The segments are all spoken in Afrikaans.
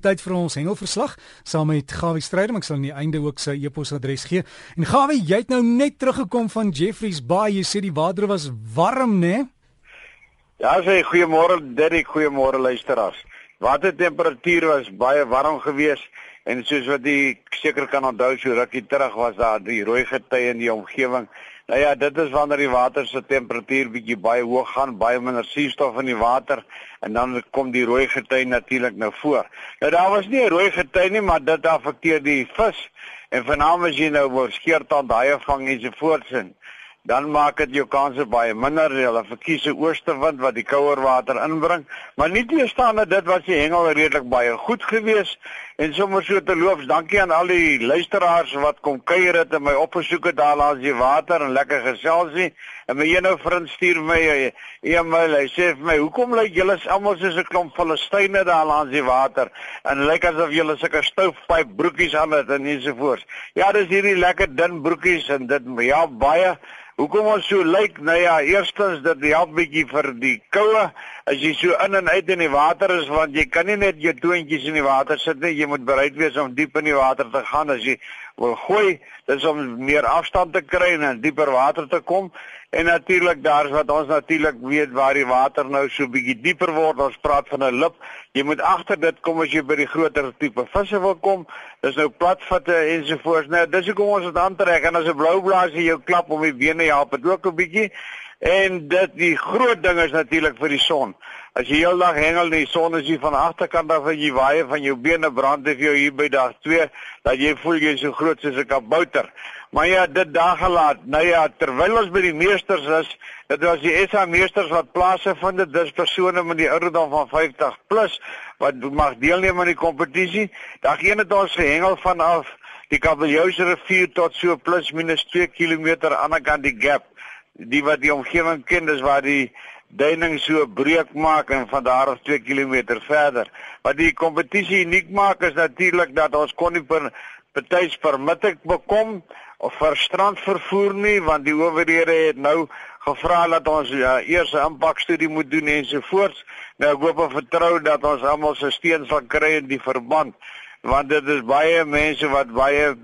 Tyd vir ons hengelverslag saam met Gawie Strydom. Ek sal aan die einde ook sy e-posadres gee. En Gawie, jy het nou net teruggekom van Jeffreys Bay. Jy sê die water was warm, né? Ja, sê goeiemôre Dirk, goeiemôre luisteraars. Watertemperatuur was baie warm geweest en soos wat jy seker kan onthou, so rukkie terug was daar die rooi gety in die omgewing. Nou ja, dit is wanneer die water se temperatuur bietjie baie hoog gaan, baie minder suurstof in die water en dan kom die rooi gety natuurlik nou voor. Nou daar was nie 'n rooi gety nie, maar dit affekteer die vis en veral as jy nou word skeertand haie vang en so voortsin dan maak dit jou kanse baie minder. Hulle verkies 'n oostewind wat die kouer water inbring, maar nie teestaande dit was die hengel redelik baie goed geweest en sommer so te loops. Dankie aan al die luisteraars wat kom kuier het en my opgesoek het daar langs die water en lekker geselsie. En my ene vriend stuur my 'n e-mail. Hy sê vir my, "Hoekom lyk julle almal soos 'n klomp Filistyne daar langs die water?" En lyk asof julle sulke stoufpyp broekies aan het en ensovoorts. Ja, dis hierdie lekker dun broekies en dit ja baie Hoekom ons so lyk? Nou ja, eerstens dit help bietjie vir die koue as jy so in en uit in die water is want jy kan nie net jou toontjies in die water sit nie. Jy moet bereid wees om diep in die water te gaan as jy wil gooi. Dis om meer afstand te kry en in dieper water te kom. En natuurlik daar's wat ons natuurlik weet waar die water nou so bietjie dieper word. Ons praat van 'n lip. Jy moet agter dit kom as jy by die groter tipe visse wil kom. Dis nou platvatte ensovoorts. Nou dis hoekom ons dit aantrek en as 'n blou blaas jy jou klap om die bene help dit ook 'n bietjie. En dit die groot ding is natuurlik vir die son. As jy heeldag hengel en die son is hier van agterkant af en jy waai van jou bene brand het jou hier by dag 2 dat jy voel jy is so groot soos 'n kabouter. Maar ja, dit daar gelaat. Nou ja, terwyl ons by die meesters is, dit was die SA meesters wat plase vind dit dis persone met die ouderdom van 50 plus wat mag deelneem aan die kompetisie. Dag een het ons gehengel vanaf die Kabeljous rivier tot so plus minus 2 km aan die kant die gap. Die wat die omgewing ken, dis waar die duining so breek maak en van daar af 2 km verder. Wat die kompetisie uniek maak is natuurlik dat ons kon nie per betuis permit ek bekom of vir strandvervoer nie want die owerhede het nou gevra dat ons ja, eers 'n impakstudie moet doen ensovoorts. Nou ek hoop en vertrou dat ons almal se steun sal kry in die verband want dit is baie mense wat baie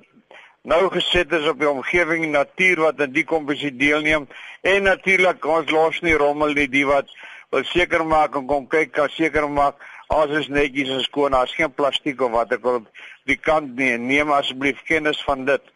nou gesit is op die omgewing en natuur wat in die kompetisie deelneem en natuurlik ons los nie rommel nie die wat wil seker maak en kom kyk kan seker maak alles is netjies en skoon daar's geen plastiek of wat ek wil die kant nie. Neem asseblief kennis van dit.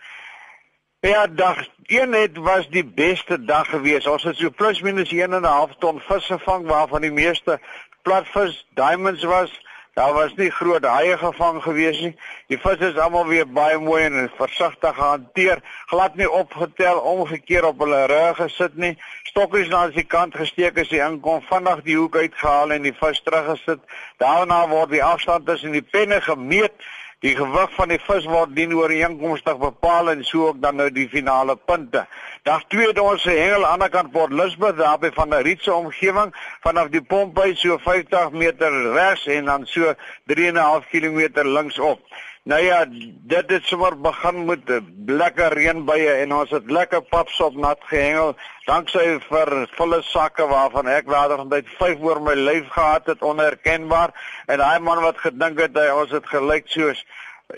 Ja, dag 1 het was die beste dag gewees. Ons het so plus minus 1 en 'n half ton vis gevang waarvan die meeste platvis diamonds was. Daar was nie groot haie gevang gewees nie. Die visse is almal weer baie mooi en versigtig gehanteer. Glad nie opgetel, omgekeer op hulle rug gesit nie. Stokkies langs die kant gesteek as jy inkom, vinnig die hoek uitgehaal en die vis teruggesit. Daarna word die afstand tussen die penne gemeet Die gewig van die vis word dien ooreenkomstig bepaal en so ook dan nou die finale punte. Dag 2 het ons se hengel aan die kant Port Elizabeth daar by van die Rietse omgewing vanaf die pomp uit so 50 meter regs en dan so 3.5 km linksop. Nou ja, dit het sommer begin met lekker reënbuie en ons het lekker papsop nat gehengel. Danksy vir volle sakke waarvan ek later van tyd 5 oor my lyf gehad het onherkenbaar en daai man wat gedink het hy ons het gelyk soos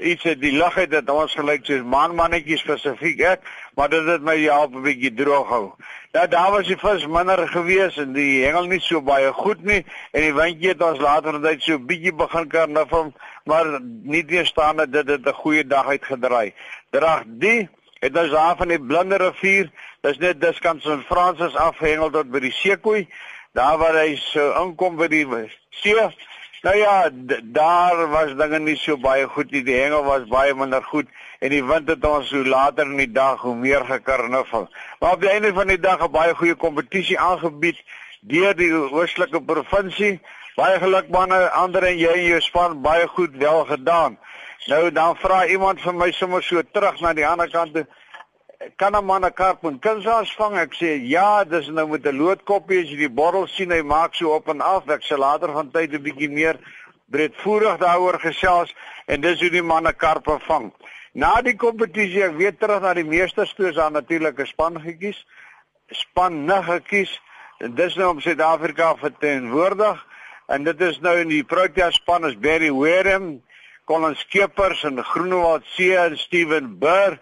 iets het die lig het dat ons gelyk soos maanmannetjies spesifiek ek, maar dit het my help 'n bietjie droog hou. Nou daar was die vis minder gewees en die hengel nie so baie goed nie en die windjie het ons later net so bietjie begin karnaval, maar nie teestaande dit het 'n goeie dag uitgedraai. Drag die het ons daar van die Blinde rivier, dis net diskant van Fransis afhengel tot by die Seekoei, daar waar hy so inkom by die see Nou ja, daar was dinge nie so baie goed nie. Die hengel was baie minder goed en die wind het ons hoe later in die dag hoe meer gekarnuffel. Maar op die einde van die dag 'n baie goeie kompetisie aangebied deur die oostelike provinsie. Baie geluk manne, ander en jy en jou span baie goed wel gedaan. Nou dan vra iemand vir my sommer so terug na die ander kant toe kan 'n man 'n karp met kunsas vang? Ek sê ja, dis nou met 'n loodkoppie as jy die bottel sien, hy maak so op en af. Ek sal later van tyd 'n bietjie meer breedvoerig daaroor gesels en dis hoe die man 'n karp vang. Na die kompetisie, ek weet terug na die meesterstoes aan natuurlike span gekies. Span nig gekies. Dis nou om Suid-Afrika verteenwoordig en dit is nou in die Protea span is Barry Wareham, Colin Skeepers en Groenewald C en Steven Burr,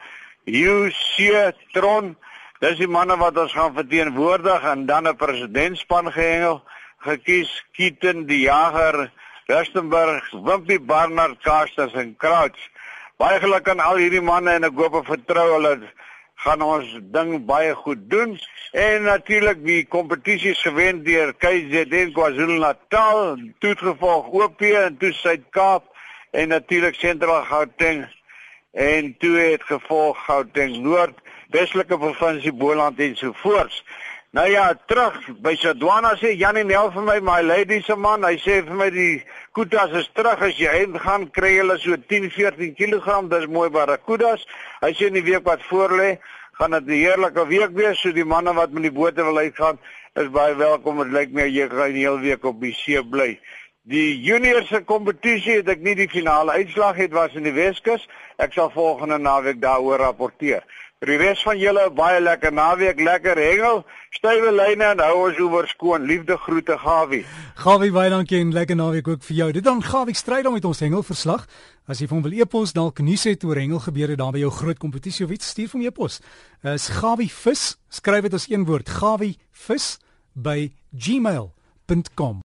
Hugh Tron. Dis die manne wat ons gaan verteenwoordig en dan 'n presidentspan gehengel gekies Kieten die Jager, Rustenburg, Wimpy Barnard, Casters en Crouch. Baie geluk aan al hierdie manne en ek hoop en vertrou hulle gaan ons ding baie goed doen en natuurlik die kompetisies gewen deur KZN KwaZulu-Natal, toegevolg OP en toe Suid-Kaap en natuurlik Sentraal Gauteng en toe het gevolg Gauteng Noord, Weselike Provinsie Boland en so voort. Nou ja, terug by Sadwana sê Janie Nel vir my, my lady se man, hy sê vir my die kudas is terug as jy heen gaan kry hulle so 10 14 kg, dis mooi barracudas. Hy sê in die week wat voorlê, gaan dit 'n heerlike week wees, so die manne wat met die bote wil uitgaan, is baie welkom. Dit lyk my jy gaan die hele week op die see bly. Die junior se kompetisie het ek nie die finale uitslag het was in die Weskus. Ek sal volgende naweek daaroor rapporteer. Vir die res van julle baie lekker naweek, lekker hengel, stywe lyne en hou ons oor skoon. Liefde groete Gawie. Gawie, baie dankie en lekker naweek ook vir jou. Dit dan Gawie stryd dan met ons hengelverslag. As jy van wil e-pos dalk nuus het oor hengelgebeure daar by jou groot kompetisie of iets, stuur vir my e-pos. Is Gawie vis, skryf dit as een woord, Gawie vis by gmail.com.